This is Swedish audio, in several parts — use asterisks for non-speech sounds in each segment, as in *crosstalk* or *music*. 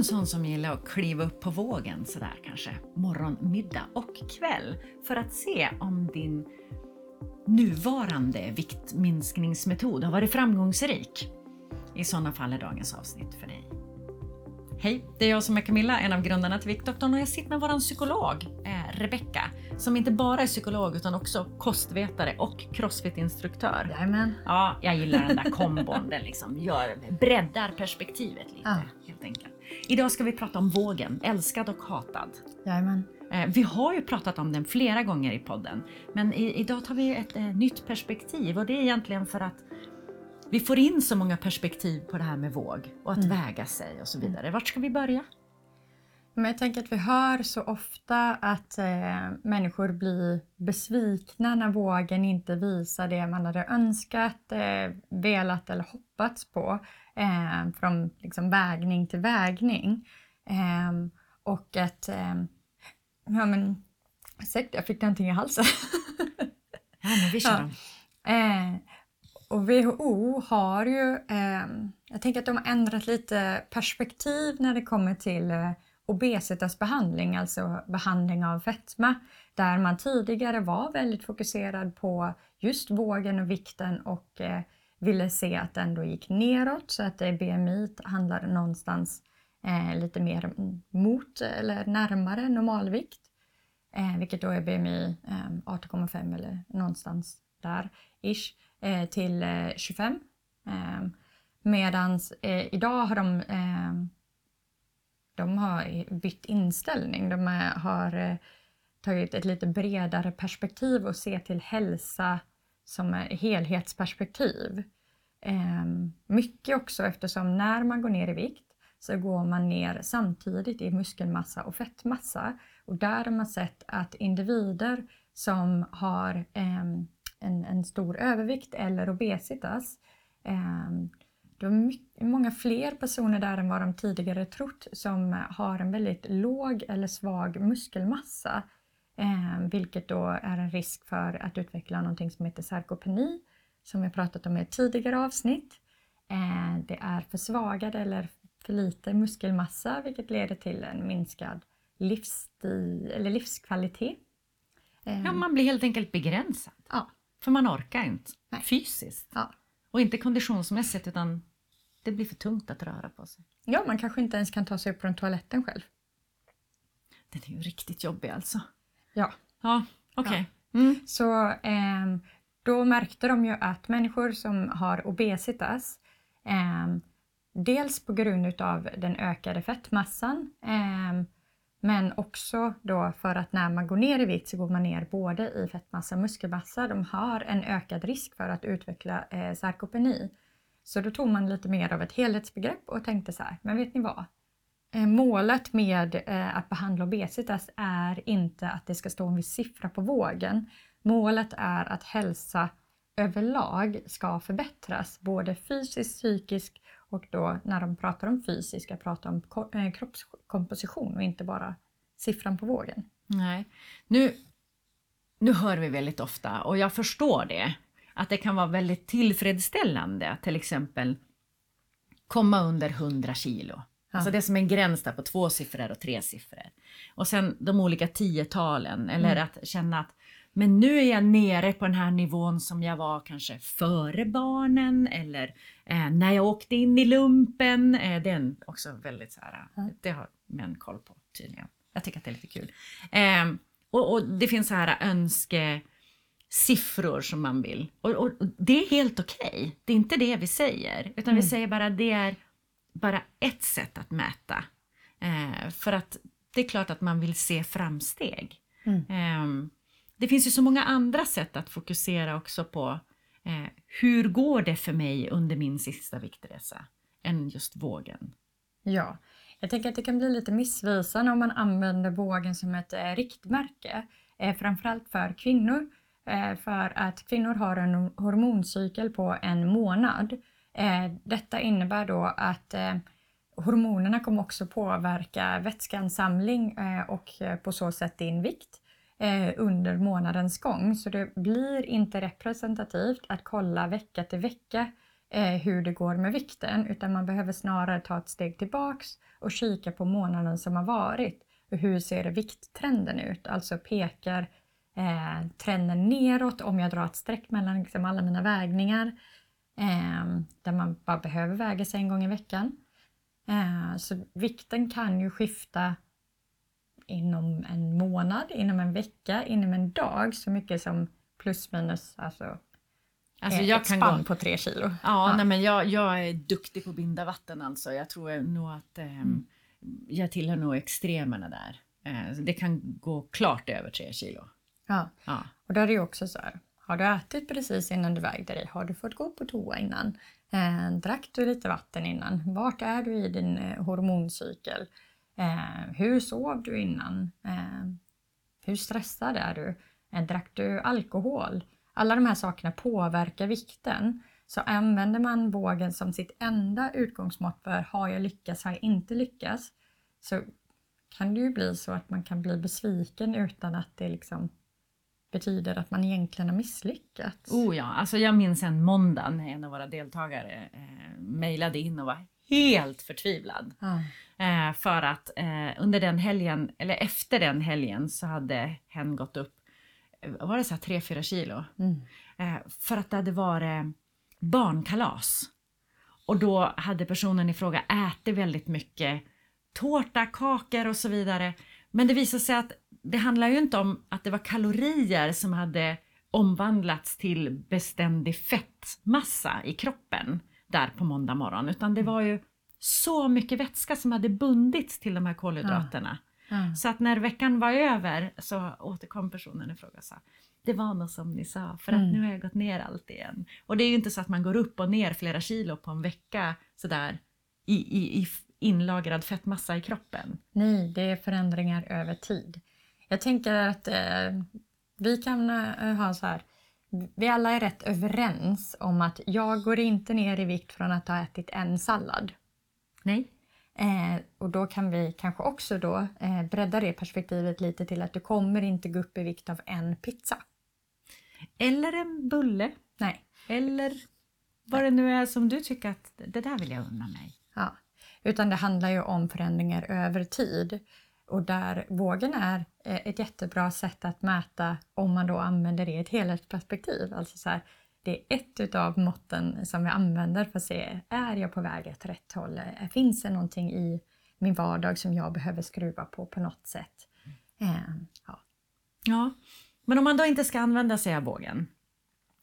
en sån som gillar att kliva upp på vågen sådär kanske morgon, middag och kväll för att se om din nuvarande viktminskningsmetod har varit framgångsrik? I sådana fall är dagens avsnitt för dig. Hej, det är jag som är Camilla, en av grundarna till Viktdoktorn och jag sitter med vår psykolog eh, Rebecka som inte bara är psykolog utan också kostvetare och crossfit-instruktör. Jajamän. Ja, jag gillar den där kombon. Den liksom gör, breddar perspektivet lite Ja. helt enkelt. Idag ska vi prata om vågen, älskad och hatad. Jajamän. Eh, Vi har ju pratat om den flera gånger i podden, men i, idag tar vi ett eh, nytt perspektiv och det är egentligen för att vi får in så många perspektiv på det här med våg och att väga sig och så vidare. Vart ska vi börja? Men jag tänker att vi hör så ofta att eh, människor blir besvikna när vågen inte visar det man hade önskat, eh, velat eller hoppats på eh, från liksom, vägning till vägning. Eh, och att... Eh, ja men... Ursäkta, jag fick någonting i halsen. Ja, men vi kör. Ja. Eh, och WHO har ju, eh, jag tänker att de har ändrat lite perspektiv när det kommer till eh, obesitasbehandling, alltså behandling av fetma, där man tidigare var väldigt fokuserad på just vågen och vikten och eh, ville se att den då gick neråt så att BMI handlade någonstans eh, lite mer mot eller närmare normalvikt. Eh, vilket då är BMI eh, 18,5 eller någonstans där ish eh, till eh, 25. Eh, medans eh, idag har de, eh, de har bytt inställning. De eh, har eh, tagit ett lite bredare perspektiv och ser till hälsa som är helhetsperspektiv. Ehm, mycket också eftersom när man går ner i vikt så går man ner samtidigt i muskelmassa och fettmassa. Och där har man sett att individer som har ehm, en, en stor övervikt eller obesitas, ehm, det är mycket, många fler personer där än vad de tidigare trott som har en väldigt låg eller svag muskelmassa. Eh, vilket då är en risk för att utveckla någonting som heter sarkopeni, som jag pratat om i ett tidigare avsnitt. Eh, det är försvagad eller för lite muskelmassa vilket leder till en minskad livsstil, eller livskvalitet. Eh, Ja, man blir helt enkelt begränsad. ja, För man orkar inte Nej. fysiskt. ja. Och inte konditionsmässigt utan det blir för tungt att röra på sig. ja, man kanske inte ens kan ta sig upp från toaletten själv. Den är ju riktigt jobbig alltså. Ja, Ja, okej. Mm. så ehm, då märkte de ju att människor som har obesitas, ehm, dels på grund utav den ökade fettmassan, ehm, men också då för att när man går ner i vikt så går man ner både i fettmassa och muskelmassa. De har en ökad risk för att utveckla eh, sarkopeni. Så då tog man lite mer av ett helhetsbegrepp och tänkte så här, men vet ni vad? Eh, målet med eh, att behandla obesitas är inte att det ska stå en viss siffra på vågen. Målet är att hälsa överlag ska förbättras, både fysiskt, psykiskt och då när de pratar om fysiska prata om eh, kroppskomposition och inte bara siffran på vågen. Nej. Nu, nu hör vi väldigt ofta, och jag förstår det, att det kan vara väldigt tillfredsställande att till exempel komma under 100 kilo. Alltså det som är en gräns där på två siffror och tre siffror. Och sen de olika tiotalen, eller att känna att men nu är jag nere på den här nivån som jag var kanske före barnen eller eh, när jag åkte in i lumpen. Eh, det är också väldigt så här, Ja. det har män koll på tydligen. Jag tycker att det är lite kul. Eh, och, och det finns så här önskesiffror som man vill. Och, och, och det är helt okej. Det är inte det vi säger. Utan vi Mm. säger bara det är bara ett sätt att mäta. Eh, för att det är klart att man vill se framsteg. Mm. Eh, det finns ju så många andra sätt att fokusera också på eh, hur går det för mig under min sista viktresa än just vågen. Ja, jag tänker att det kan bli lite missvisande om man använder vågen som ett eh, riktmärke, eh, framförallt för kvinnor. Eh, för att kvinnor har en hormoncykel på en månad. Eh, detta innebär då att eh, hormonerna kommer också påverka vätskeansamling eh, och på så sätt din vikt under månadens gång. Så det blir inte representativt att kolla vecka till vecka hur det går med vikten utan man behöver snarare ta ett steg tillbaks och kika på månaden som har varit. Hur ser vikttrenden ut? Alltså pekar trenden neråt om jag drar ett streck mellan liksom alla mina vägningar eh, där man bara behöver väga sig en gång i veckan. Eh, så vikten kan ju skifta inom en månad, inom en vecka, inom en dag så mycket som plus minus alltså, alltså jag ett kan spann gå... på tre kilo. Ja, ja. Nej, men jag, jag är duktig på att binda vatten alltså. Jag tror nog att eh, jag tillhör nog extremerna där. Eh, det kan gå klart över tre kilo. Ja, ja. och då är det ju också så här. Har du ätit precis innan du vägde dig? Har du fått gå på toa innan? Eh, drack du lite vatten innan? Vart är du i din eh, hormoncykel? Eh, hur sov du innan? Eh, hur stressad är du? Eh, drack du alkohol? Alla de här sakerna påverkar vikten. Så använder man vågen som sitt enda utgångsmått för har jag lyckats, har jag inte lyckats? Så kan det ju bli så att man kan bli besviken utan att det liksom betyder att man egentligen har misslyckats. Oh ja, alltså jag minns en måndag när en av våra deltagare eh, mejlade in och var helt förtvivlad. Ah. Eh, för att eh, under den helgen, eller efter den helgen så hade hen gått upp, eh, var det så här 3-4 kilo? Mm. Eh, för att det hade varit barnkalas. Och då hade personen i fråga ätit väldigt mycket tårta, kakor och så vidare. Men det visade sig att det handlar ju inte om att det var kalorier som hade omvandlats till beständig fettmassa i kroppen där på måndag morgon, utan det var ju så mycket vätska som hade bundits till de här kolhydraterna. Ja. Ja. Så att när veckan var över så återkom personen i fråga och sa det var nog som ni sa, för att mm. nu har jag gått ner allt igen. Och det är ju inte så att man går upp och ner flera kilo på en vecka sådär i, i, i inlagrad fettmassa i kroppen. Nej, det är förändringar över tid. Jag tänker att eh, vi kan eh, ha så här. Vi alla är rätt överens om att jag går inte ner i vikt från att ha ätit en sallad. Nej. Eh, och då kan vi kanske också då eh, bredda det perspektivet lite till att du kommer inte gå upp i vikt av en pizza. Eller en bulle. Nej. Eller vad det nu är som du tycker att det där vill jag unna mig. Ja. Utan det handlar ju om förändringar över tid. Och där vågen är ett jättebra sätt att mäta om man då använder det i ett helhetsperspektiv. Alltså så här, det är ett utav måtten som vi använder för att se, är jag på väg åt rätt håll? Eh, finns det någonting i min vardag som jag behöver skruva på på något sätt? Eh, ja. ja, men om man då inte ska använda sig av vågen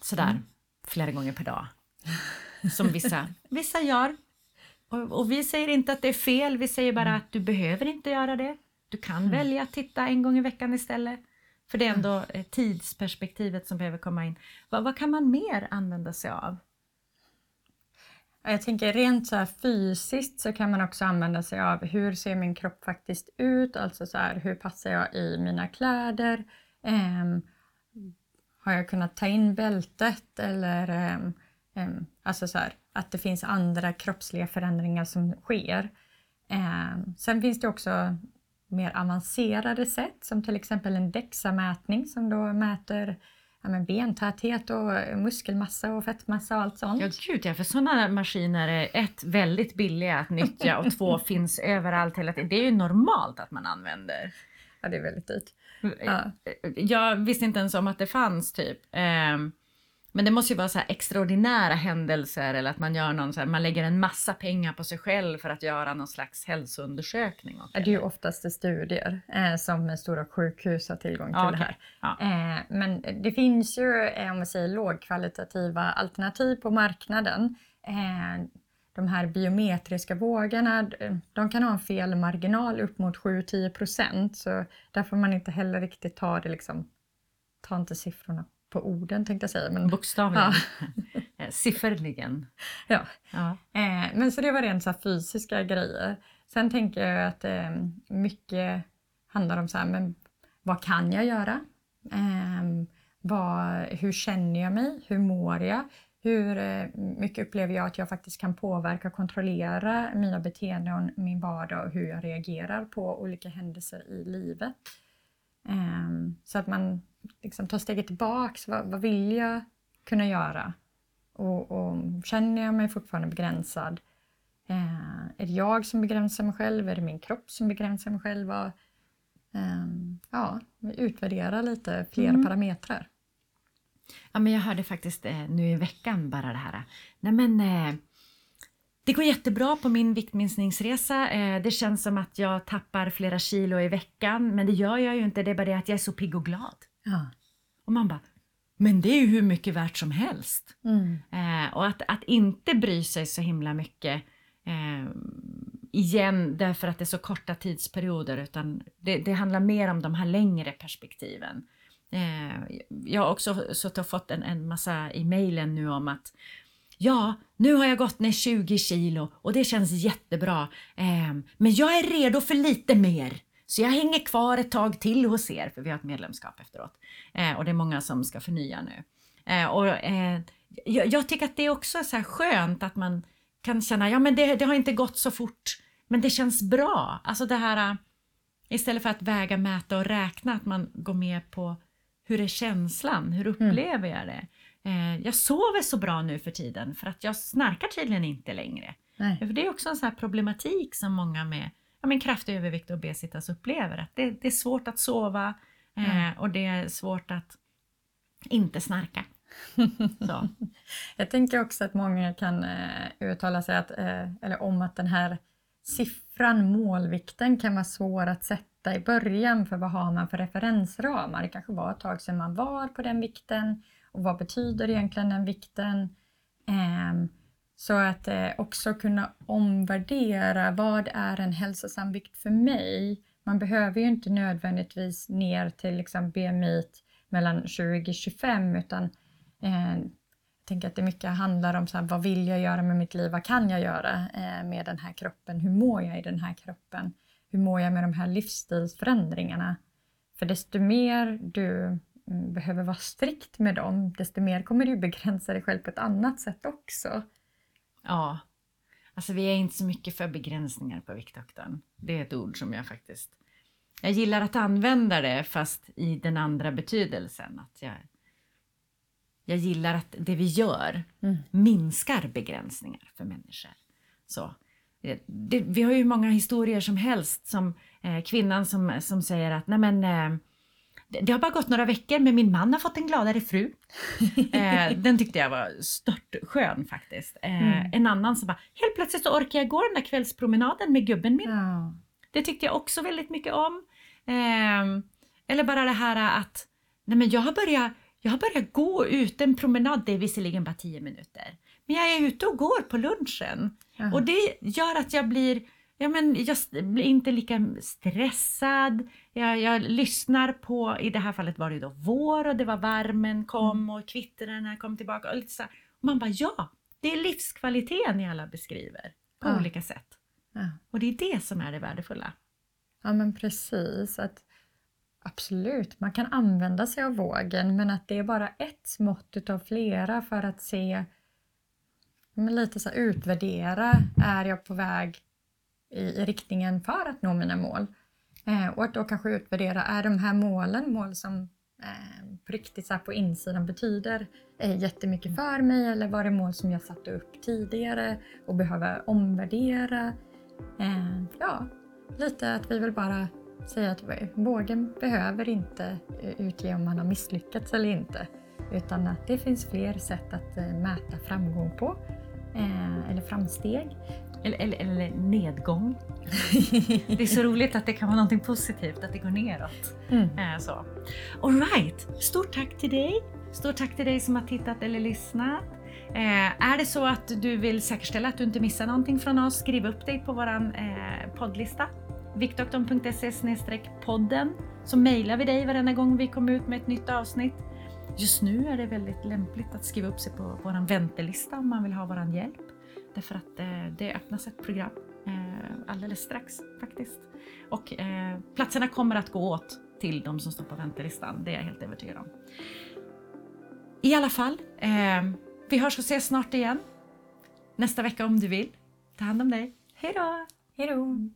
sådär mm. flera gånger per dag, som vissa, *laughs* vissa gör, och, och, vi säger inte att det är fel, vi säger bara mm. att du behöver inte göra det. Du kan mm. välja att titta en gång i veckan istället. För det är ändå mm. tidsperspektivet som behöver komma in. Vad, vad kan man mer använda sig av? Jag tänker rent så fysiskt så kan man också använda sig av hur ser min kropp faktiskt ut? Alltså så här, hur passar jag i mina kläder? Um, har jag kunnat ta in bältet eller um, um, alltså så här, att det finns andra kroppsliga förändringar som sker. sen finns det också mer avancerade sätt som till exempel en DEXA-mätning som då mäter ja, men bentäthet och muskelmassa och fettmassa och allt sånt. Ja gud ja, för sådana maskiner är ett väldigt billiga att nyttja och två *laughs* finns överallt hela tiden. Det är ju normalt att man använder. Ja det är väldigt dyrt. Ja. Jag visste inte ens om att det fanns typ. Um, men det måste ju vara så extraordinära händelser eller att man gör någon så här, man lägger en massa pengar på sig själv för att göra någon slags hälsoundersökning. Det är ju oftast studier eh, som stora sjukhus har tillgång till okay. det här. Ja. Eh, men det finns ju, eh, om man säger lågkvalitativa alternativ på marknaden. Eh, de här biometriska vågarna, de kan ha en felmarginal upp mot 7-10 procent så där får man inte heller riktigt ta det liksom, ta inte siffrorna på orden tänkte jag säga. Men, Bokstavligen. Ja. *laughs* Eh, sifferligen. Ja. ja. Eh, men så det var rent så fysiska grejer. Sen tänker jag att eh, mycket handlar om så här, men vad kan jag göra? Eh, vad, hur känner jag mig? Hur mår jag? Hur eh, mycket upplever jag att jag faktiskt kan påverka och kontrollera mina beteenden, min vardag och hur jag reagerar på olika händelser i livet? Ehm, så att man liksom tar steget tillbaks. Vad, vad vill jag kunna göra? Och, och känner jag mig fortfarande begränsad? Eh, är det jag som begränsar mig själv? Är det min kropp som begränsar mig själv? Och, eh, ja, utvärdera lite fler mm. parametrar. Ja, men jag hörde faktiskt eh, nu i veckan bara det här. Nej, men, eh, det går jättebra på min viktminskningsresa. Eh, det känns som att jag tappar flera kilo i veckan, men det gör jag ju inte. Det är bara det att jag är så pigg och glad. Ja. Och man bara, men det är ju hur mycket värt som helst. Mm. Eh, och att, att inte bry sig så himla mycket eh, igen därför att det är så korta tidsperioder utan det, det handlar mer om de här längre perspektiven. Eh, jag har också suttit och fått en, en massa i mejlen nu om att Ja, nu har jag gått ner 20 kilo och det känns jättebra. Eh, men jag är redo för lite mer. Så jag hänger kvar ett tag till hos er, för vi har ett medlemskap efteråt. Eh, och det är många som ska förnya nu. Eh, och, eh, jag, jag, tycker att det är också så här skönt att man kan känna, ja men det, det, har inte gått så fort, men det känns bra. Alltså det här, istället för att väga, mäta och räkna, att man går med på hur är känslan, hur mm. upplever jag det? Eh, jag sover så bra nu för tiden för att jag snarkar tydligen inte längre. Nej. För det är också en sån problematik som många med ja, men kraftig övervikt och obesitas upplever. Att det, det är svårt att sova eh, och det är svårt att inte snarka. *laughs* Så. Jag tänker också att många kan eh, uttala sig att, eh, eller om att den här siffran, målvikten, kan vara svår att sätta i början för vad har man för referensramar? Det kanske var ett tag sedan man var på den vikten och vad betyder egentligen den vikten? Eh, så att eh, också kunna omvärdera vad är en hälsosam vikt för mig? Man behöver ju inte nödvändigtvis ner till liksom BMI mellan 20-25 utan eh, jag tänker att det mycket handlar om så här, vad vill jag göra med mitt liv? Vad kan jag göra eh, med den här kroppen? Hur mår jag i den här kroppen? Hur mår jag med de här livsstilsförändringarna? För desto mer du mm, behöver vara strikt med dem, desto mer kommer du begränsa dig själv på ett annat sätt också. Ja. Alltså vi är inte så mycket för begränsningar på Viktdoktorn. Det är ett ord som jag faktiskt... Jag gillar att använda det fast i den andra betydelsen. Att jag, jag gillar att det vi gör mm. minskar begränsningar för människor. Så, eh, det, vi har ju många historier som helst som eh, kvinnan som, som säger att nej men eh, det har bara gått några veckor men min man har fått en gladare fru. *laughs* eh, den tyckte jag var stört skön faktiskt. Eh, mm. En annan som bara, helt plötsligt så orkar jag gå den där kvällspromenaden med gubben min. Ja. Det tyckte jag också väldigt mycket om. Eh, eller bara det här att, nej men jag har börjat, jag har börjat gå ut en promenad, det är visserligen bara tio minuter. Men jag är ute och går på lunchen. Ja. Och det gör att jag blir ja, men jag blir inte lika stressad. Jag, jag, lyssnar på, i det här fallet var det då vår och det var värmen kom mm. och kvittren kom tillbaka. Och, lite så och man bara ja, det är livskvaliteten ni alla beskriver på ja. olika sätt. Ja. Och det är det som är det värdefulla. Ja men precis. Att, absolut, man kan använda sig av vågen men att det är bara ett mått utav flera för att se men lite så här, utvärdera, är jag på väg i, i riktningen för att nå mina mål. Eh, och att då kanske utvärdera, är de här målen mål som eh, på riktigt så på insidan betyder eh, jättemycket för mig eller var det mål som jag satte upp tidigare och behöver omvärdera? Eh, ja, lite att vi vill bara säga att vågen behöver inte eh, utge om man har misslyckats eller inte utan att det finns fler sätt att eh, mäta framgång på eh, eller framsteg. Eller, eller, eller, nedgång. *laughs* det är så roligt att det kan vara något positivt, att det går neråt. Mm. Eh, så. All right. Stort tack till dig. Stort tack till dig som har tittat eller lyssnat. Eh, är det så att du vill säkerställa att du inte missar någonting från oss, skriv upp dig på vår eh, poddlista. Viktdoktorn.se podden så mejlar vi dig varenda gång vi kommer ut med ett nytt avsnitt. Just nu är det väldigt lämpligt att skriva upp sig på vår väntelista om man vill ha vår hjälp. Därför att eh, det öppnas ett program eh, alldeles strax faktiskt. Och eh, platserna kommer att gå åt till de som står på väntelistan, det är jag helt övertygad om. I alla fall, eh, vi hörs och ses snart igen. Nästa vecka om du vill. Ta hand om dig. Hej då! Hej då!